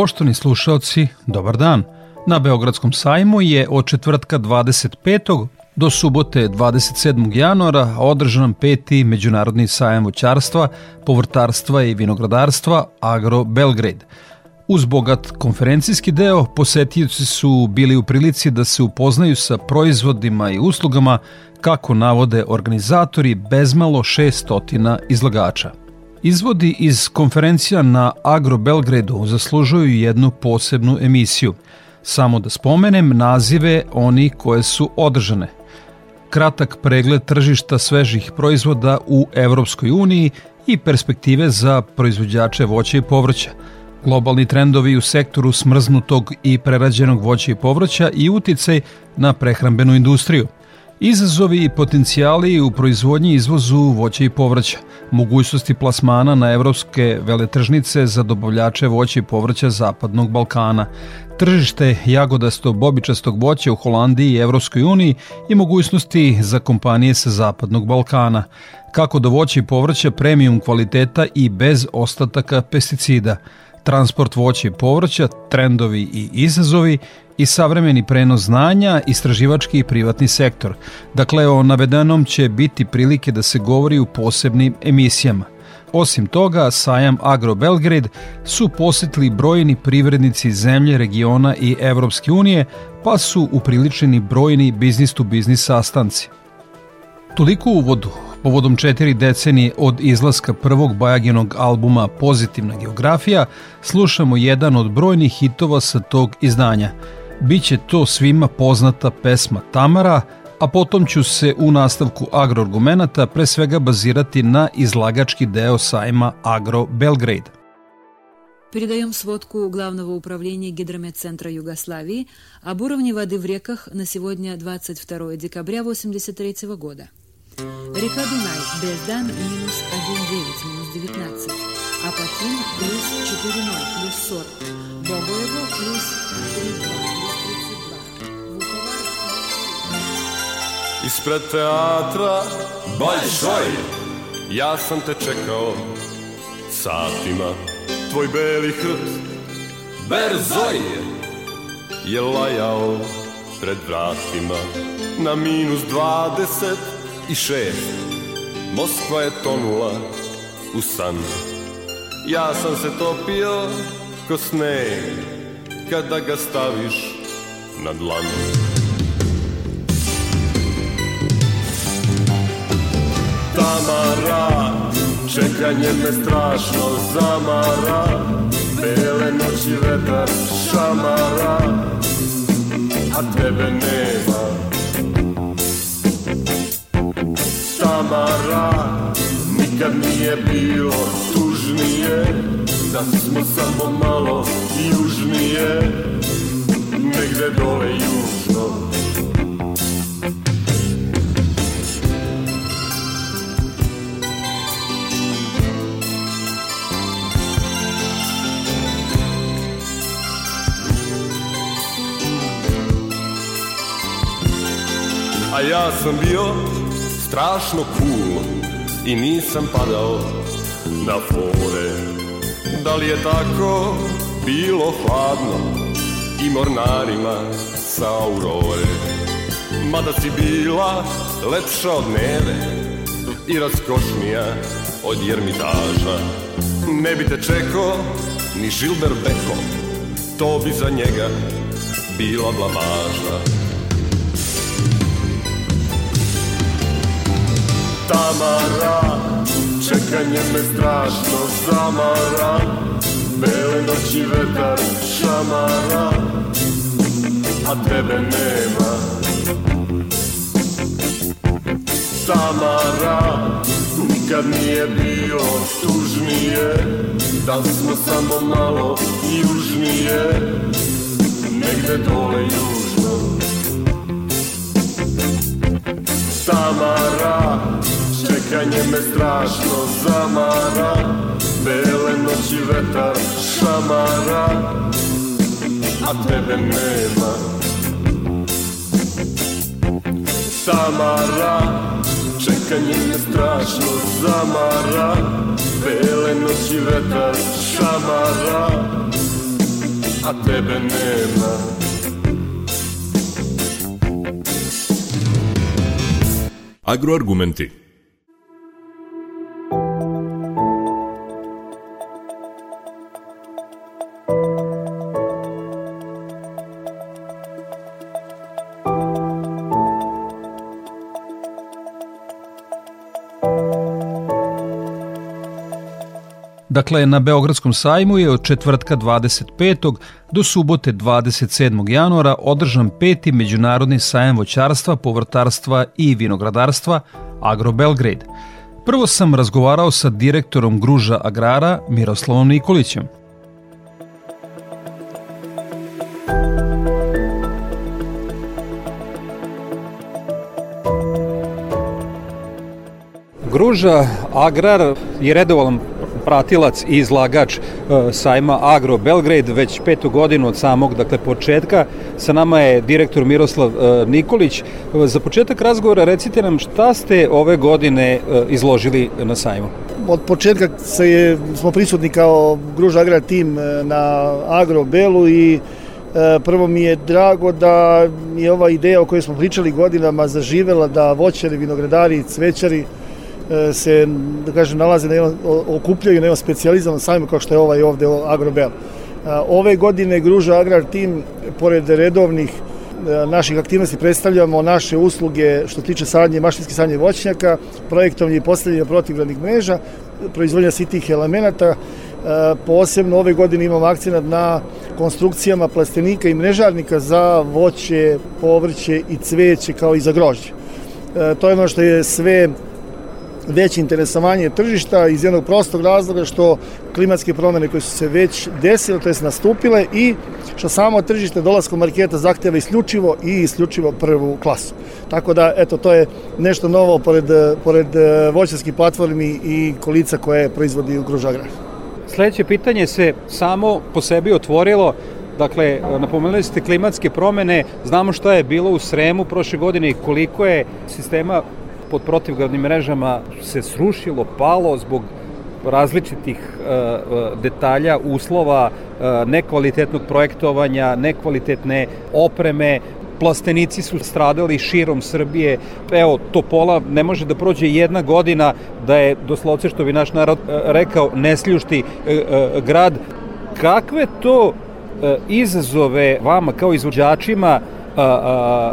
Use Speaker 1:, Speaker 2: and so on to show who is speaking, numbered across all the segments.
Speaker 1: Poštovni slušalci, dobar dan. Na Beogradskom sajmu je od četvrtka 25. do subote 27. januara održan peti Međunarodni sajam voćarstva, povrtarstva i vinogradarstva Agro Belgrade. Uz bogat konferencijski deo, posetioci su bili u prilici da se upoznaju sa proizvodima i uslugama kako navode organizatori bezmalo 600 izlagača. Izvodi iz konferencija na Agro Belgradu zaslužuju jednu posebnu emisiju. Samo da spomenem nazive oni koje su održane. Kratak pregled tržišta svežih proizvoda u Evropskoj uniji i perspektive za proizvođače voća i povrća, globalni trendovi u sektoru smrznutog i prerađenog voća i povrća i uticaj na prehrambenu industriju – Izazovi i potencijali u proizvodnji i izvozu voća i povrća, mogućnosti plasmana na evropske veletržnice za dobavljače voća i povrća Zapadnog Balkana, tržište jagodasto bobičastog voća u Holandiji i Evropskoj uniji i mogućnosti za kompanije sa Zapadnog Balkana, kako do voća i povrća premium kvaliteta i bez ostataka pesticida, transport voća i povrća, trendovi i izazovi i savremeni prenos znanja, istraživački i privatni sektor. Dakle, o navedenom će biti prilike da se govori u posebnim emisijama. Osim toga, sajam Agro Belgrade su posetili brojni privrednici zemlje, regiona i Evropske unije, pa su upriličeni brojni biznis-to-biznis sastanci. Toliko uvodu. Povodom četiri decenije od izlaska prvog Bajaginog albuma Pozitivna geografija, slušamo jedan od brojnih hitova sa tog izdanja – Biće to svima poznata pesma Tamara, a potom ću se u nastavku agroargumenata pre svega bazirati na izlagački deo sajma Agro Belgrade.
Speaker 2: Передаем сводку Главного управления Гидрометцентра Югославии об уровне воды в реках на сегодня 22 декабря 1983 года. Река Дунай, Бездан, минус 1,9, минус 19. Апатин, плюс 4,0, плюс 40. Богоево, плюс 3,2.
Speaker 3: Ispred teatra Bajšoj Ja sam te čekao satima Tvoj beli hrt Berzoj Je lajao pred vratima Na minus dvadeset i šest Moskva je tonula u san. Ja sam se topio ko sneg Kada ga staviš na dlanu Tamara Čekanje me strašno zamara. Bele noći vetar šamara. A tebe nema Tamara Nikad nije bilo tužnije. Da smo samo malo južnije Negde dole južno. A ja sam bio strašno cool I nisam padao na fore. Da li je tako bilo hladno I mornarima sa aurore? Mada si bila lepša od neve I raskošnija od jermitaža. Ne bi te čekao ni Žilber Beko To bi za njega bila blamaža Tamara Čekanje me strašno zamara. Bele noći vetar šamara a tebe nema. Tamara Nikad nije bio tužnije Da smo samo malo južnije? Negde dole južno. Tamara Čekanje me strašno zamara Bele noći vetar šamara. A tebe nema. Tamara Čekanje me strašno zamara Bele noći vetar šamara. A tebe nema.
Speaker 4: Agroargumenti
Speaker 1: Dakle, na Beogradskom sajmu je od četvrtka 25. do subote 27. januara održan peti Međunarodni sajam voćarstva, povrtarstva i vinogradarstva Agro Belgrade. Prvo sam razgovarao sa direktorom Gruža Agrara Miroslavom Nikolićem. Gruža Agrar je redovalan pratilac i izlagač e, sajma Agro Belgrade već petu godinu od samog dakle početka. Sa nama je direktor Miroslav e, Nikolić. Za početak razgovora recite nam šta ste ove godine e, izložili na sajmu?
Speaker 5: Od početka se je, smo prisutni kao Gruž Agrar tim na Agro Belu i Prvo mi je drago da je ova ideja o kojoj smo pričali godinama zaživela da voćari, vinogradari, cvećari se, da kažem, nalaze na jednom, okupljaju na jednom specializovanom sajmu kao što je ovaj ovde Agrobel. E, ove godine Gruža Agrar Team, pored redovnih e, naših aktivnosti predstavljamo naše usluge što tiče sadnje, mašinske sadnje voćnjaka, projektovanje i postavljanje protivgradnih mreža, proizvodnja sitih elemenata, posebno ove godine imamo akcenat na konstrukcijama plastenika i mrežarnika za voće, povrće i cveće kao i za grožđe. To je ono što je sve veće interesovanje tržišta iz jednog prostog razloga što klimatske promene koje su se već desile, to je nastupile i što samo tržište dolaskom marketa zahteva isključivo i isključivo prvu klasu. Tako da, eto, to je nešto novo pored, pored e, voćarskih platformi i kolica koje proizvodi u Kružagra.
Speaker 1: Sledeće pitanje se samo po sebi otvorilo Dakle, napomenuli ste klimatske promene, znamo šta je bilo u Sremu prošle godine i koliko je sistema pod protivgradnim mrežama se srušilo, palo zbog različitih uh, detalja, uslova, uh, nekvalitetnog projektovanja, nekvalitetne opreme, plastenici su stradali širom Srbije. Evo, Topola ne može da prođe jedna godina da je, doslovce što bi naš narod rekao, nesljušti grad. Kakve to izazove vama kao izvođačima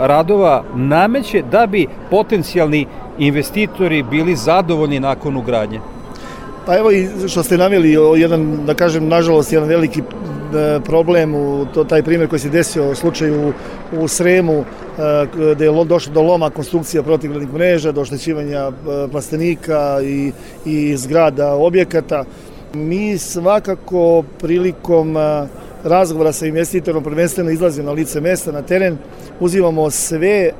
Speaker 1: radova nameće da bi potencijalni investitori bili zadovoljni nakon ugradnje?
Speaker 5: Pa evo i što ste naveli, jedan, da kažem, nažalost, jedan veliki e, problem, u to, taj primjer koji se desio u slučaju u, u Sremu, e, gde je došlo do loma konstrukcija protivgradnih mreža, do oštećivanja e, plastenika i, i zgrada objekata. Mi svakako prilikom razgovora sa investitorom prvenstveno izlazimo na lice mesta, na teren, uzimamo sve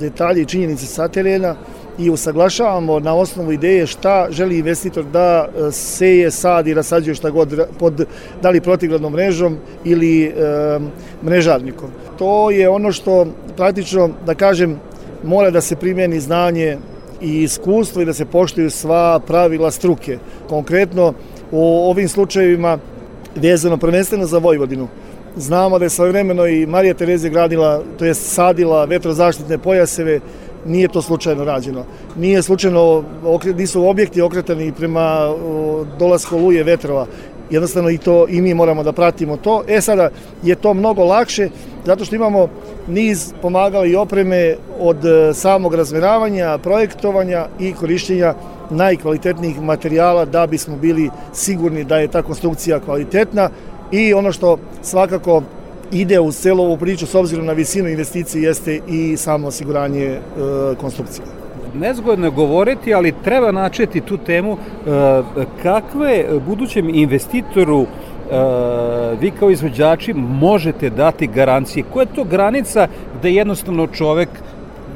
Speaker 5: detalje i činjenice sa terena, i usaglašavamo na osnovu ideje šta želi investitor da e, seje, i rasađuje šta god pod da li protivgradnom mrežom ili e, mrežarnikom. To je ono što praktično, da kažem, mora da se primjeni znanje i iskustvo i da se poštuju sva pravila struke. Konkretno u ovim slučajevima vezano prvenstveno za Vojvodinu. Znamo da je svojevremeno i Marija Terezija gradila, to je sadila vetrozaštitne pojaseve nije to slučajno rađeno. Nije slučajno, nisu objekti okretani prema dolasku luje vetrova. Jednostavno i to i mi moramo da pratimo to. E sada je to mnogo lakše zato što imamo niz pomagala i opreme od e, samog razmeravanja, projektovanja i korišćenja najkvalitetnijih materijala da bismo bili sigurni da je ta konstrukcija kvalitetna i ono što svakako ide u celu ovu priču s obzirom na visinu investicije jeste i samo osiguranje e, konstrukcije.
Speaker 1: Nezgodno je govoriti, ali treba načeti tu temu e, kakve budućem investitoru e, vi kao izvođači možete dati garancije. Koja je to granica gde jednostavno čovek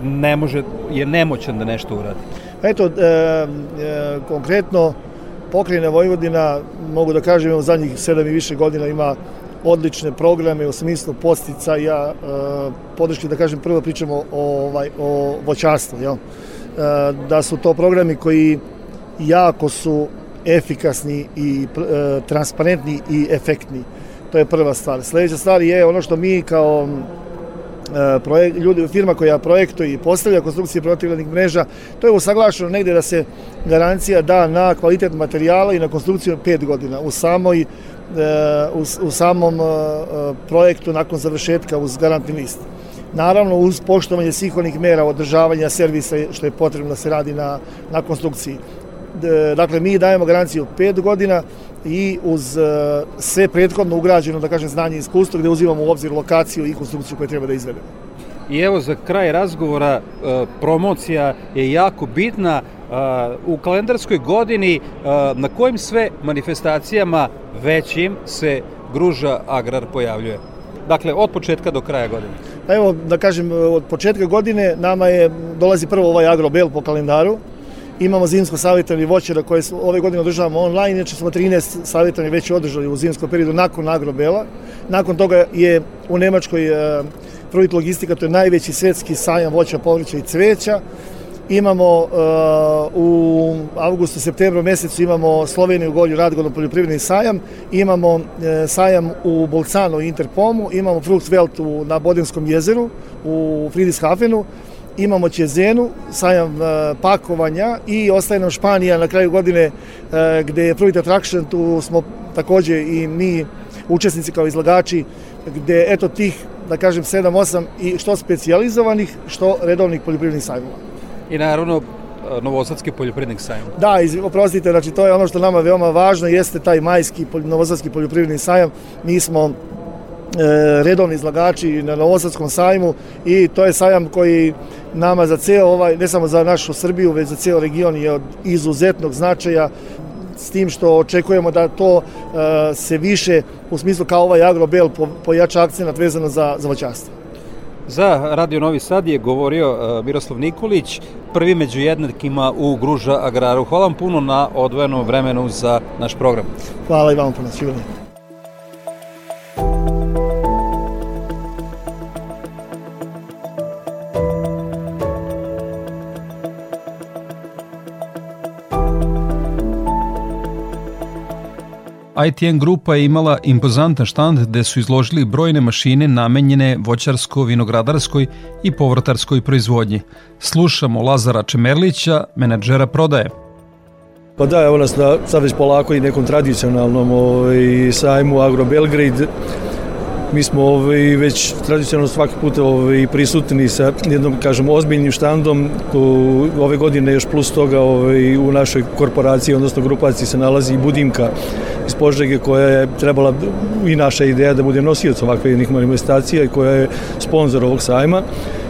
Speaker 1: ne može, je nemoćan da nešto uradi?
Speaker 5: Eto, e, e, konkretno pokrajina Vojvodina, mogu da kažem, u zadnjih sedam i više godina ima odlične programe u smislu posticaja, e, podrške, da kažem, prvo pričamo o, ovaj, o voćarstvu, jel? E, da su to programi koji jako su efikasni i e, transparentni i efektni. To je prva stvar. Sledeća stvar je ono što mi kao projekt, ljudi, firma koja projektuje i postavlja konstrukcije protivgradnih mreža, to je usaglašeno negde da se garancija da na kvalitet materijala i na konstrukciju 5 godina. U samoj u, u samom e, projektu nakon završetka uz garantni list. Naravno, uz poštovanje svih onih mera održavanja servisa što je potrebno da se radi na, na konstrukciji. Dakle, mi dajemo garanciju 5 godina, i uz sve prethodno ugrađeno, da kažem, znanje i iskustvo gde uzimamo u obzir lokaciju i konstrukciju koju treba da izvedemo.
Speaker 1: I evo za kraj razgovora promocija je jako bitna u kalendarskoj godini na kojim sve manifestacijama većim se Gruža Agrar pojavljuje. Dakle, od početka do kraja godine.
Speaker 5: Pa evo, da kažem, od početka godine nama je, dolazi prvo ovaj Agrobel po kalendaru, Imamo zimsko savjetovanje voćara koje ove godine održavamo online, inače smo 13 savjetovanja već održali u zimskom periodu nakon Agrobela. Nakon toga je u Nemačkoj e, Fruit Logistika, to je najveći svetski sajam voća, povrća i cveća. Imamo uh, u avgustu, septembru mesecu imamo Sloveniju, Golju, Radgodno poljoprivredni sajam, imamo uh, sajam u Bolcanu Interpomu, imamo Fruchtveld u, na Bodenskom jezeru u Friedrichshafenu, imamo Ćezenu, sajam uh, pakovanja i ostaje nam Španija na kraju godine uh, gde je Fruit Attraction, tu smo takođe i mi učesnici kao izlagači, gde eto tih, da kažem, 7-8 i što specijalizovanih, što redovnih poljoprivrednih sajmova.
Speaker 1: I naravno uh, Novosadski poljoprivrednik sajam.
Speaker 5: Da, iz, oprostite, znači to je ono što nama veoma važno, jeste taj majski Novosadski poljoprivredni sajam. Mi smo E, redovni izlagači na Novosadskom sajmu i to je sajam koji nama za ceo ovaj, ne samo za našu Srbiju, već za ceo region je od izuzetnog značaja s tim što očekujemo da to uh, se više u smislu kao ovaj Agrobel po, pojača akcenat vezano za, za voćarstvo.
Speaker 1: Za Radio Novi Sad je govorio uh, Miroslav Nikolić, prvi među jednakima u Gruža Agraru. Hvala vam puno na odvojenom vremenu za naš program.
Speaker 5: Hvala i vam puno, sigurno.
Speaker 1: ITN grupa je imala impozantan štand gde su izložili brojne mašine namenjene voćarsko-vinogradarskoj i povrtarskoj proizvodnji. Slušamo Lazara Čemerlića, menadžera prodaje.
Speaker 6: Pa da, evo nas na, sad već polako i nekom tradicionalnom ovaj, sajmu Agro Belgrade Mi smo ovaj, već tradicionalno svaki put ovaj, prisutni sa jednom, kažem, ozbiljnim štandom. U, ove godine još plus toga ovaj, u našoj korporaciji, odnosno grupaciji se nalazi i Budimka iz Požege koja je trebala i naša ideja da bude nosioc ovakve jednih manifestacija i koja je sponsor ovog sajma.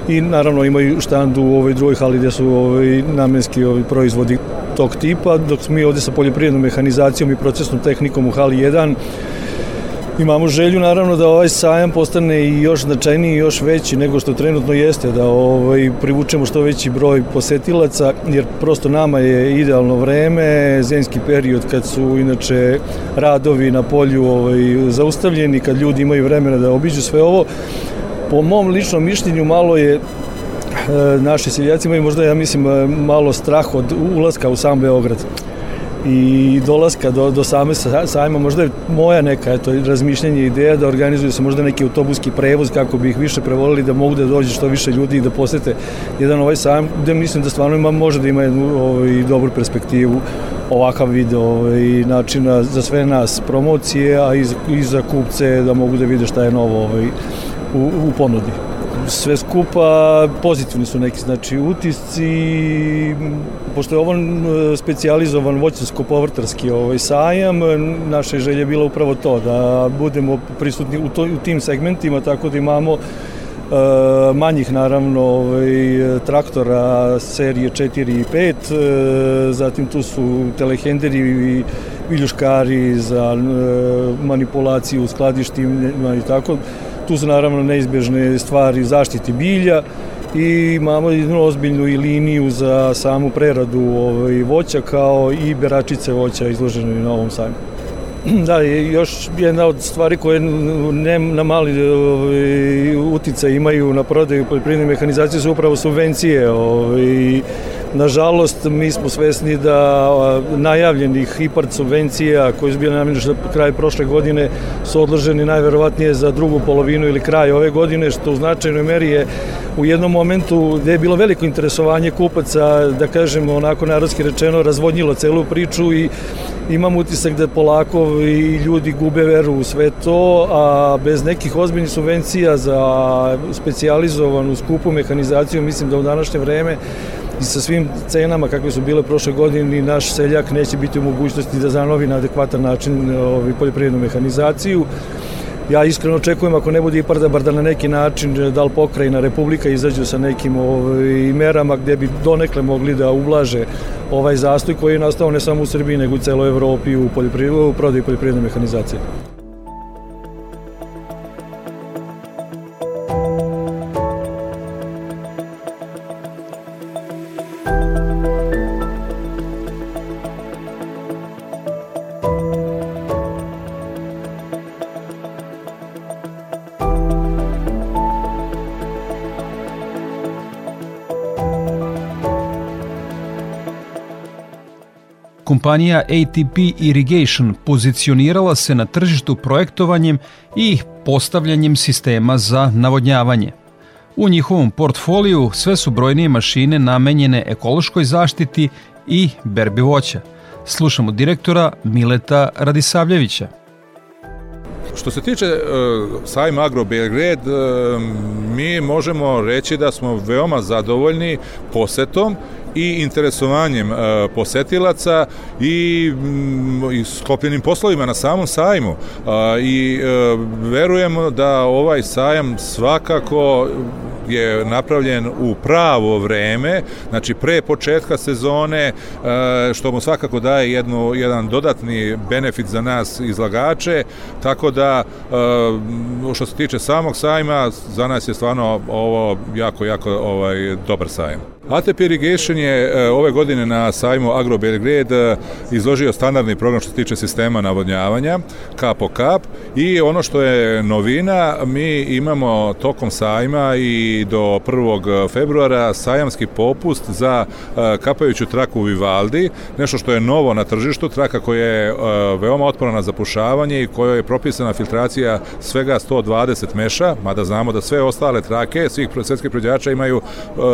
Speaker 6: I naravno imaju štand u ovoj drugoj hali gde su ovaj, namenski ovaj, proizvodi tog tipa, dok mi ovde sa poljoprivrednom mehanizacijom i procesnom tehnikom u hali 1 Imamo želju naravno da ovaj sajam postane i još značajniji i još veći nego što trenutno jeste, da ovaj, privučemo što veći broj posetilaca, jer prosto nama je idealno vreme, zemski period kad su inače radovi na polju ovaj, zaustavljeni, kad ljudi imaju vremena da obiđu sve ovo. Po mom ličnom mišljenju malo je e, naši seljaci imaju možda, ja mislim, malo strah od ulaska u sam Beograd i dolaska do, do same sajma, možda je moja neka eto, razmišljanje ideja da organizuju se možda neki autobuski prevoz kako bi ih više prevolili da mogu da dođe što više ljudi i da posete jedan ovaj sajam gde mislim da stvarno ima, može da ima jednu ovaj, dobru perspektivu ovakav vid ovaj, načina za sve nas promocije, a i za, i za kupce da mogu da vide šta je novo ovaj, u, u ponudi. Sve skupa pozitivni su neki znači utisci pošto je ovo specijalizovan voćarsko-povrtarski ovaj sajam želja je bila upravo to da budemo prisutni u, to, u tim segmentima tako da imamo E, manjih naravno ovaj, traktora serije 4 i 5, e, zatim tu su telehenderi i viljuškari za manipulaciju u skladištima i tako. Tu su naravno neizbežne stvari zaštiti bilja i imamo jednu ozbiljnu i liniju za samu preradu ovaj, voća kao i beračice voća izložene na ovom sajmu. Da, još jedna od stvari koje ne na mali ovaj, utica imaju na prodaju poljoprivredne mehanizacije su upravo subvencije. Ovaj, Nažalost, mi smo svesni da najavljenih IPART subvencija koje su bile namjene što kraj prošle godine su odloženi najverovatnije za drugu polovinu ili kraj ove godine, što u značajnoj meri je u jednom momentu gde je bilo veliko interesovanje kupaca, da kažemo onako narodski rečeno, razvodnjilo celu priču i imam utisak da polako i ljudi gube veru u sve to, a bez nekih ozbiljnih subvencija za specializovanu skupu mehanizaciju, mislim da u današnje vreme i sa svim cenama kakve su bile prošle godine naš seljak neće biti u mogućnosti da zanovi na adekvatan način ovaj, poljoprivrednu mehanizaciju. Ja iskreno očekujem ako ne bude IPAR da bar da na neki način da li pokrajina Republika izađu sa nekim ovaj, merama gde bi donekle mogli da ublaže ovaj zastoj koji je nastao ne samo u Srbiji nego u celoj Evropi u, u prodaju poljoprivredne mehanizacije.
Speaker 1: Kompanija ATP Irrigation pozicionirala se na tržištu projektovanjem i postavljanjem sistema za navodnjavanje. U njihovom portfoliju sve su brojnije mašine namenjene ekološkoj zaštiti i berbi voća. Slušamo direktora Mileta Radisavljevića.
Speaker 7: Što se tiče uh, sajma Agro Belgrade, uh, mi možemo reći da smo veoma zadovoljni posetom i interesovanjem e, posetilaca i, mm, i sklopljenim poslovima na samom sajmu i e, verujemo da ovaj sajam svakako je napravljen u pravo vreme, znači pre početka sezone, e, što mu svakako daje jednu, jedan dodatni benefit za nas izlagače, tako da što se tiče samog sajma, za nas je stvarno ovo jako, jako ovaj, dobar sajam. ATP Irrigation je e, ove godine na sajmu Agro Belgrade e, izložio standardni program što se tiče sistema navodnjavanja, kap po kap i ono što je novina, mi imamo tokom sajma i do 1. februara sajamski popust za e, kapajuću traku Vivaldi, nešto što je novo na tržištu, traka koja je veoma otporna na zapušavanje i kojoj je propisana filtracija svega 120 meša, mada znamo da sve ostale trake svih svetskih prođača imaju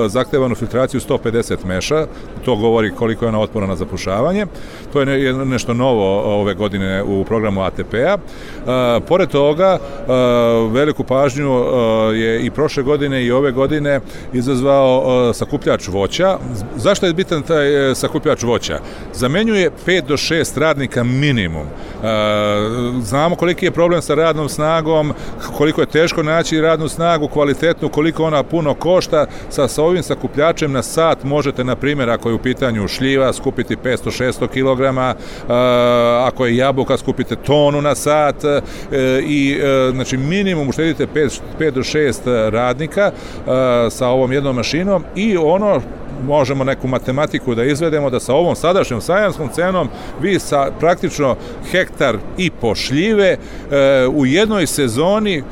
Speaker 7: zahtevanu filtraciju koncentraciju 150 meša, to govori koliko je ona otporna na zapušavanje. To je nešto novo ove godine u programu ATP-a. Pored toga, veliku pažnju je i prošle godine i ove godine izazvao sakupljač voća. Zašto je bitan taj e, sakupljač voća? Zamenjuje 5 do 6 radnika minimum. Znamo koliki je problem sa radnom snagom, koliko je teško naći radnu snagu, kvalitetnu, koliko ona puno košta. Sa, sa ovim sakupljačem na sat. Možete, na primjer, ako je u pitanju šljiva, skupiti 500-600 kg, ako je jabuka, skupite tonu na sat. E, i e, znači minimum uštedite 5, 5 do 6 radnika e, sa ovom jednom mašinom. I ono možemo neku matematiku da izvedemo da sa ovom sadašnjom sajanskom cenom vi sa praktično hektar i po šljive e, u jednoj sezoni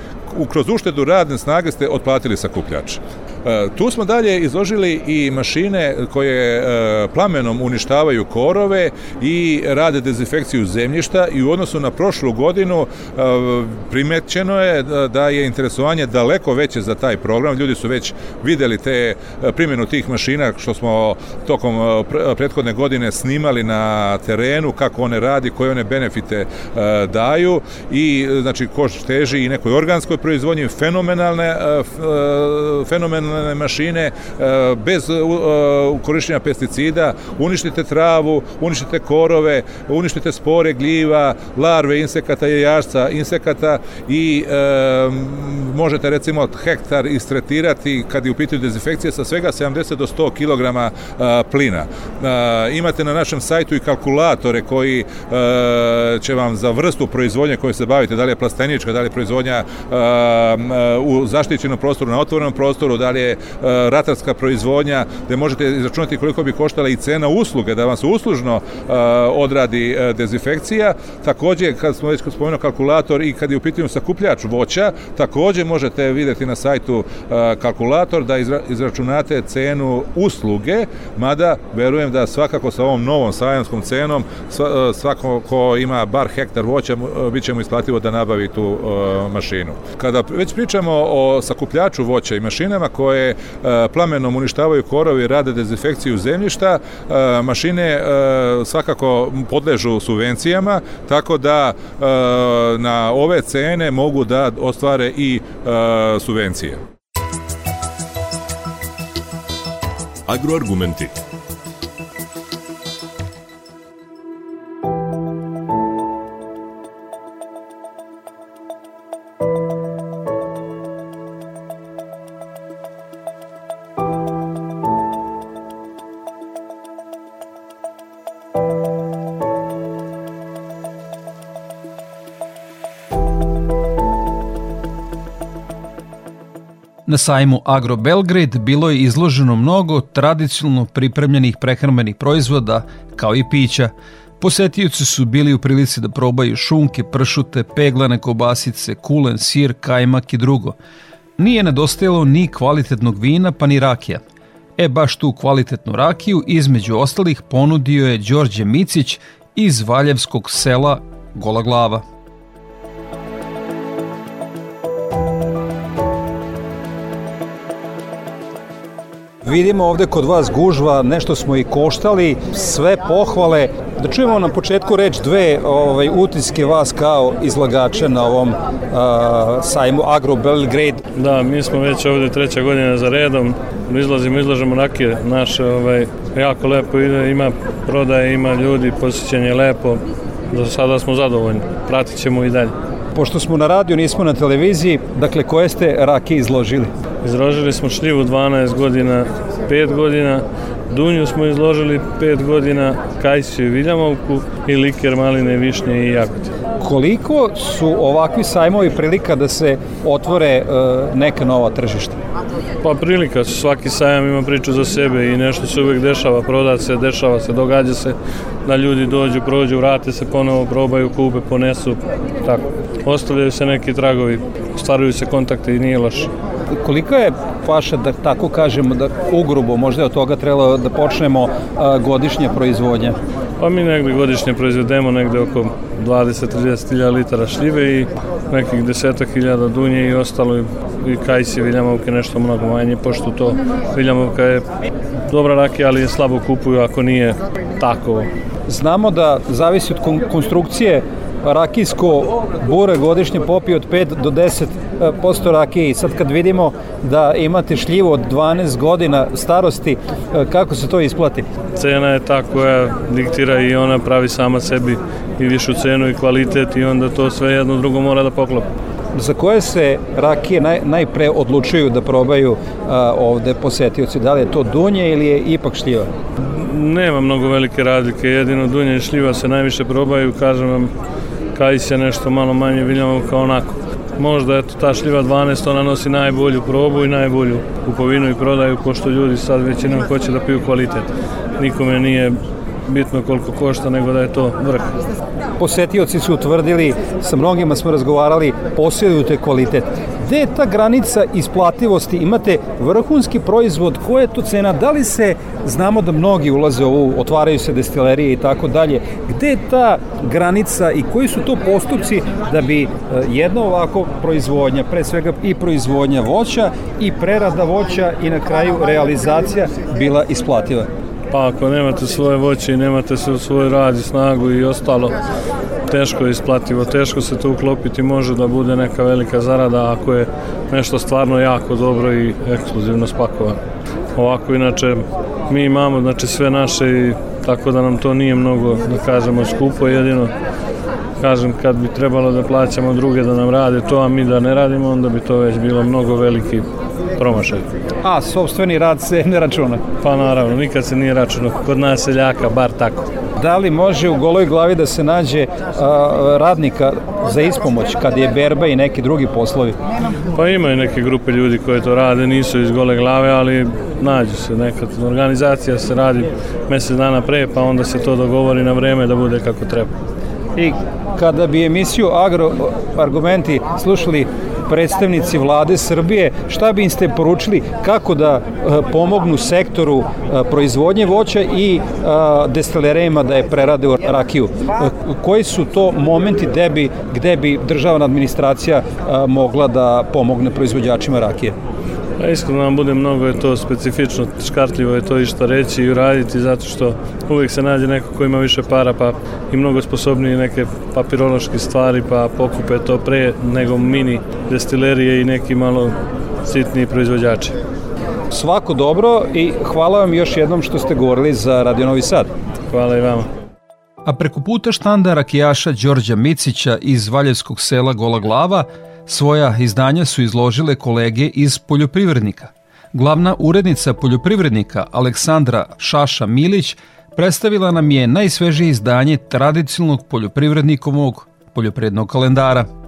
Speaker 7: kroz uštedu radne snage ste otplatili sakupljač. E, tu smo dalje izložili i mašine koje e, plamenom uništavaju korove i rade dezinfekciju zemljišta i u odnosu na prošlu godinu e, primećeno je da je interesovanje daleko veće za taj program. Ljudi su već videli te primjenu tih mašina što smo tokom prethodne godine snimali na terenu, kako one radi, koje one benefite daju i znači ko teži i nekoj organskoj proizvodnji fenomenalne, e, e, fenomenalne mašine, bez korištenja pesticida, uništite travu, uništite korove, uništite spore gljiva, larve insekata, jajašca, insekata i možete recimo hektar istretirati kad je u pitanju dezinfekcija sa svega 70 do 100 kg plina. Imate na našem sajtu i kalkulatore koji će vam za vrstu proizvodnje koje se bavite, da li je plastenička, da li je proizvodnja u zaštićenom prostoru, na otvorenom prostoru, da li je ratarska proizvodnja, gde možete izračunati koliko bi koštala i cena usluge, da vam se uslužno odradi dezinfekcija. Takođe, kad smo već spomenuo kalkulator i kad je u pitanju sakupljač voća, takođe možete videti na sajtu kalkulator da izračunate cenu usluge, mada verujem da svakako sa ovom novom sajamskom cenom svako ko ima bar hektar voća bit će mu isplativo da nabavi tu mašinu. Kada već pričamo o sakupljaču voća i mašinama koje plamenom uništavaju korovi i rade dezinfekciju zemljišta, mašine svakako podležu subvencijama, tako da na ove cene mogu da ostvare i subvencije.
Speaker 4: Agroargumenti
Speaker 8: Na sajmu Agro Belgrade bilo je izloženo mnogo tradicionalno pripremljenih prehrambenih proizvoda, kao i pića. Posetioci su bili u prilici da probaju šunke, pršute, peglane kobasice, kulen, sir, kajmak i drugo. Nije nedostajalo ni kvalitetnog vina pa ni rakija. E baš tu kvalitetnu rakiju između ostalih ponudio je Đorđe Micić iz Valjevskog sela Gola Glava.
Speaker 1: Vidimo ovde kod vas gužva, nešto smo i koštali, sve pohvale. Da čujemo na početku reč dve ovaj, utiske vas kao izlagača na ovom uh, sajmu Agro Belgrade.
Speaker 9: Da, mi smo već ovde treća godina za redom, izlazimo, izlažemo rakije naše, ovaj, jako lepo ide, ima prodaje, ima ljudi, posjećanje lepo, do sada smo zadovoljni, pratit ćemo i dalje.
Speaker 1: Pošto smo na radiju, nismo na televiziji, dakle koje ste rake izložili?
Speaker 9: Izložili smo šljivu 12 godina, 5 godina, dunju smo izložili 5 godina, kajsiju i viljamovku i liker maline, višnje i jagote.
Speaker 1: Koliko su ovakvi sajmovi prilika da se otvore e, neka nova tržišta?
Speaker 9: Pa prilika su, svaki sajam ima priču za sebe i nešto se uvek dešava, proda se, dešava se, događa se da ljudi dođu, prođu, vrate se ponovo, probaju, kupe, ponesu, tako. Ostavljaju se neki tragovi, stvaraju se kontakte i nije loše
Speaker 1: koliko je vaša, da tako kažemo, da ugrubo, možda je od toga trebalo da počnemo a, godišnja proizvodnja?
Speaker 9: Pa mi negde godišnje proizvedemo negde oko 20-30 hiljada litara šljive i nekih deseta hiljada dunje i ostalo i, i kajsi viljamovke nešto mnogo manje, pošto to viljamovka je dobra rakija, ali je slabo kupuju ako nije tako.
Speaker 1: Znamo da zavisi od konstrukcije rakijsko bure godišnje popije od 5 do 10 e, posto rakije i sad kad vidimo da imate šljivu od 12 godina starosti, e, kako se to isplati?
Speaker 9: Cena je ta koja diktira i ona pravi sama sebi i višu cenu i kvalitet i onda to sve jedno drugo mora da poklopi.
Speaker 1: Za koje se rakije naj, najpre odlučuju da probaju a, ovde posetioci? Da li je to dunje ili je ipak šljiva?
Speaker 9: Nema mnogo velike razlike, jedino dunje i šljiva se najviše probaju, kažem vam, kajs je nešto malo manje kao onako. Možda eto ta šljiva 12 ona nosi najbolju probu i najbolju kupovinu i prodaju pošto ljudi sad većinom hoće da piju kvalitet. Nikome nije bitno koliko košta, nego da je to vrh.
Speaker 1: Posetioci su utvrdili, sa mnogima smo razgovarali, posjeduju te kvalitet. Gde je ta granica isplativosti? Imate vrhunski proizvod, koja je to cena? Da li se, znamo da mnogi ulaze u otvaraju se destilerije i tako dalje, gde je ta granica i koji su to postupci da bi e, jedna ovako proizvodnja, pre svega i proizvodnja voća i prerada voća i na kraju realizacija bila isplativa?
Speaker 9: Pa ako nemate svoje voće i nemate se u svoj rad i snagu i ostalo, teško je isplativo, teško se to uklopiti, može da bude neka velika zarada ako je nešto stvarno jako dobro i ekskluzivno spakovano. Ovako inače mi imamo znači sve naše i tako da nam to nije mnogo da kažemo skupo jedino kažem kad bi trebalo da plaćamo druge da nam rade to a mi da ne radimo onda bi to već bilo mnogo veliki promašaj.
Speaker 10: A, sobstveni rad se ne računa?
Speaker 9: Pa naravno, nikad se nije računao. Kod nas seljaka, bar tako.
Speaker 10: Da li može u goloj glavi da se nađe a, radnika za ispomoć kad je berba i neki drugi poslovi?
Speaker 9: Pa imaju neke grupe ljudi koje to rade, nisu iz gole glave, ali nađu se nekad. Organizacija se radi mesec dana pre, pa onda se to dogovori na vreme da bude kako treba.
Speaker 10: I kada bi emisiju Agro argumenti slušali predstavnici vlade Srbije, šta bi im ste poručili kako da eh, pomognu sektoru eh, proizvodnje voća i eh, destilerejima da je prerade u rakiju? Koji su to momenti gde bi, gde bi državna administracija mogla da pomogne proizvođačima rakije?
Speaker 9: Pa iskreno nam bude mnogo je to specifično, škartljivo je to i šta reći i uraditi zato što uvijek se nađe neko ko ima više para pa i mnogo sposobniji neke papirološke stvari pa pokupe to pre nego mini destilerije i neki malo sitni proizvođači.
Speaker 10: Svako dobro i hvala vam još jednom što ste govorili za Radio Novi Sad.
Speaker 9: Hvala i vama.
Speaker 1: A preko puta štanda rakijaša Đorđa Micića iz Valjevskog sela Gola Glava – Svoja izdanja su izložile kolege iz poljoprivrednika. Glavna urednica poljoprivrednika Aleksandra Šaša Milić predstavila nam je najsvežije izdanje tradicionalnog poljoprivrednikovog poljoprivrednog kalendara –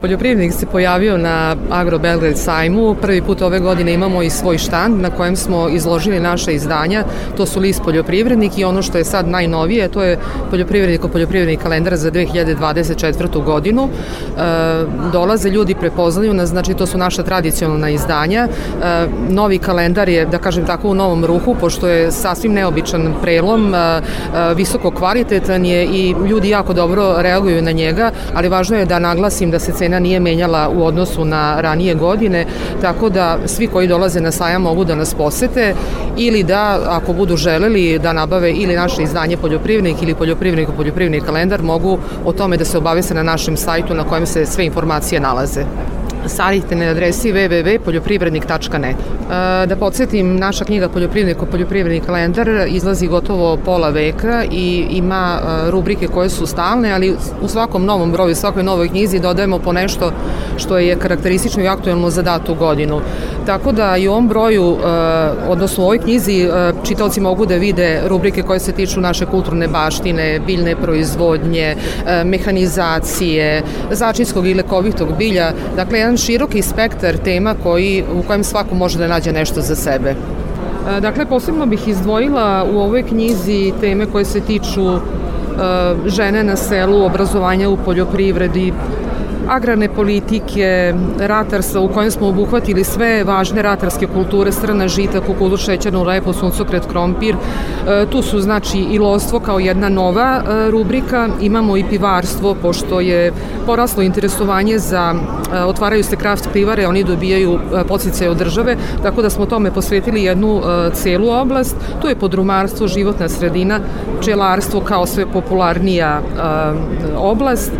Speaker 11: Poljoprivrednik se pojavio na Agro Belgrade sajmu. Prvi put ove godine imamo i svoj štand na kojem smo izložili naše izdanja. To su list poljoprivrednik i ono što je sad najnovije, to je poljoprivrednik o poljoprivredni kalendar za 2024. godinu. E, dolaze ljudi, prepoznaju nas, znači to su naša tradicionalna izdanja. E, novi kalendar je, da kažem tako, u novom ruhu, pošto je sasvim neobičan prelom, e, e, visoko kvalitetan je i ljudi jako dobro reaguju na njega, ali važno je da naglasim da se cena nije menjala u odnosu na ranije godine, tako da svi koji dolaze na sajam mogu da nas posete ili da, ako budu želeli, da nabave ili naše izdanje poljoprivrednik ili poljoprivrednik poljoprivredni kalendar, mogu o tome da se obavese na našem sajtu na kojem se sve informacije nalaze savite na adresi www.poljoprivrednik.net. E, da podsjetim, naša knjiga Poljoprivrednik o poljoprivredni kalendar izlazi gotovo pola veka i ima e, rubrike koje su stalne, ali u svakom novom broju, svakoj novoj knjizi dodajemo po nešto što je karakteristično i aktuelno za datu godinu. Tako da i u ovom broju, e, odnosno u ovoj knjizi, čitalci mogu da vide rubrike koje se tiču naše kulturne baštine, biljne proizvodnje, mehanizacije, začinskog i lekovitog bilja, dakle jedan široki spektar tema koji, u kojem svako može da nađe nešto za sebe. E, dakle, posebno bih izdvojila u ovoj knjizi teme koje se tiču e, žene na selu, obrazovanja u poljoprivredi, agrarne politike, ratarstva u kojem smo obuhvatili sve važne ratarske kulture, strana žita, kukuruz, šećernu repu, suncokret, krompir. E, tu su znači i lovstvo kao jedna nova e, rubrika, imamo i pivarstvo, pošto je poraslo interesovanje za, e, otvaraju se kraft pivare, oni dobijaju podstice od države, tako da smo tome posvetili jednu celu oblast. Tu je podrumarstvo, životna sredina, pčelarstvo kao sve popularnija oblast.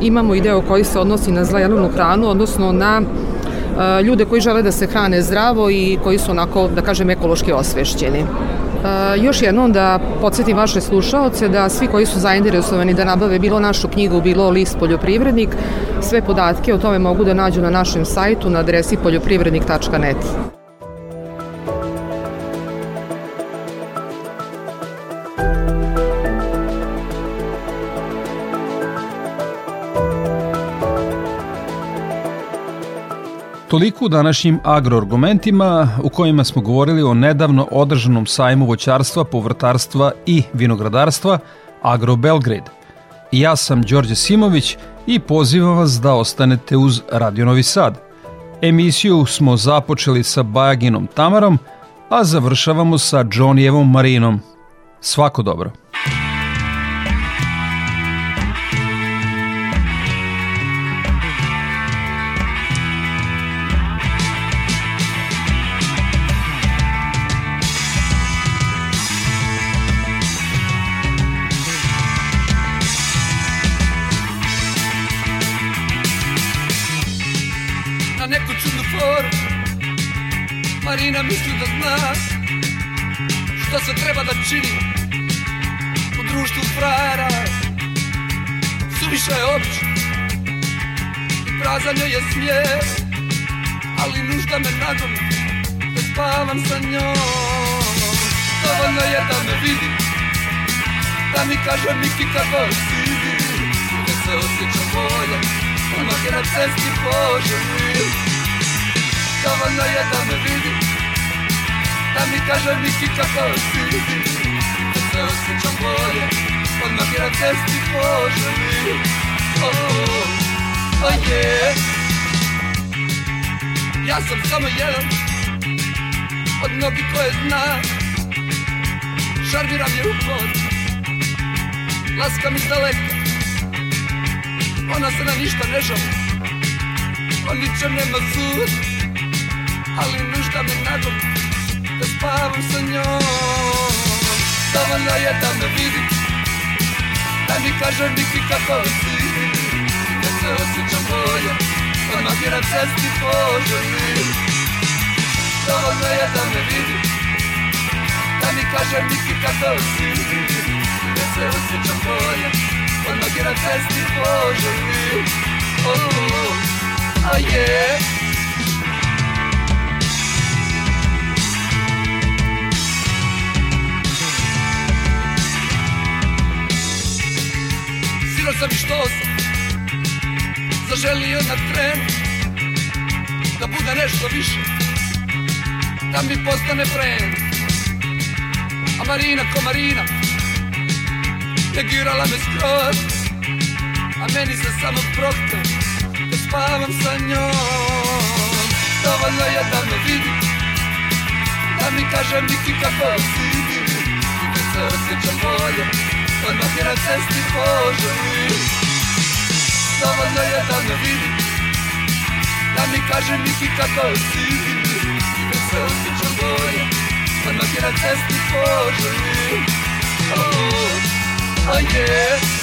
Speaker 11: Imamo i deo koji se odnosi na zlajanu hranu, odnosno na e, ljude koji žele da se hrane zdravo i koji su onako, da kažem, ekološki osvešćeni. E, još jednom da podsjetim vaše slušaoce da svi koji su zainteresovani da nabave bilo našu knjigu, bilo list poljoprivrednik, sve podatke o tome mogu da nađu na našem sajtu na adresi poljoprivrednik.net.
Speaker 1: Toliko u današnjim agroargumentima u kojima smo govorili o nedavno održanom sajmu voćarstva, povrtarstva i vinogradarstva Agro Belgrade. Ja sam Đorđe Simović i pozivam vas da ostanete uz Radio Novi Sad. Emisiju smo započeli sa Bajaginom Tamarom, a završavamo sa Johnijevom Marinom. Svako dobro.
Speaker 12: Marina misli da zna Šta se treba da čini U društvu frajera. Suviše je obično I prazan je smijeh Ali nužda me nagom Da spavam sa njom. Dovoljno je da me vidi Da mi kaže Miki kako si Da se osjećam bolje Onak je na cesti poželim Dovoljno je da me vidi Da mi kaže Miki kako si. Da se osjećam bolje Odmah je na cesti poželim Oh, oh yeah. Ja sam samo jedan Od mnogih koje zna Šarmiram je upor Laskam iz daleka. Ona se na ništa ne žali O ničem nema sud Ali nužda me nagom Da spavam sa njom? Dovoljno je da me vidi Da mi kaže Miki kako si. Da se osjećam bolje Odmah na cesti poželim. Dovoljno je da me vidi Da mi kaže Miki kako si. Da se osjećam bolje Odmah na cesti poželim. Oh, oh, oh. Yeah sam što sam Zaželio na tren Da bude nešto više Da mi postane friend A Marina ko Marina Negirala me skroz A meni se samo prokto Da spavam sa njom. Dovoljno je da me vidi Da mi kaže Miki kako si I da se osjećam bolje Odmah je na cesti poželim Dovoljno je da me vidi Da mi kaže Miki kako si I da se osjećam bolje Odmah je na cesti poželim Oh, oh yeah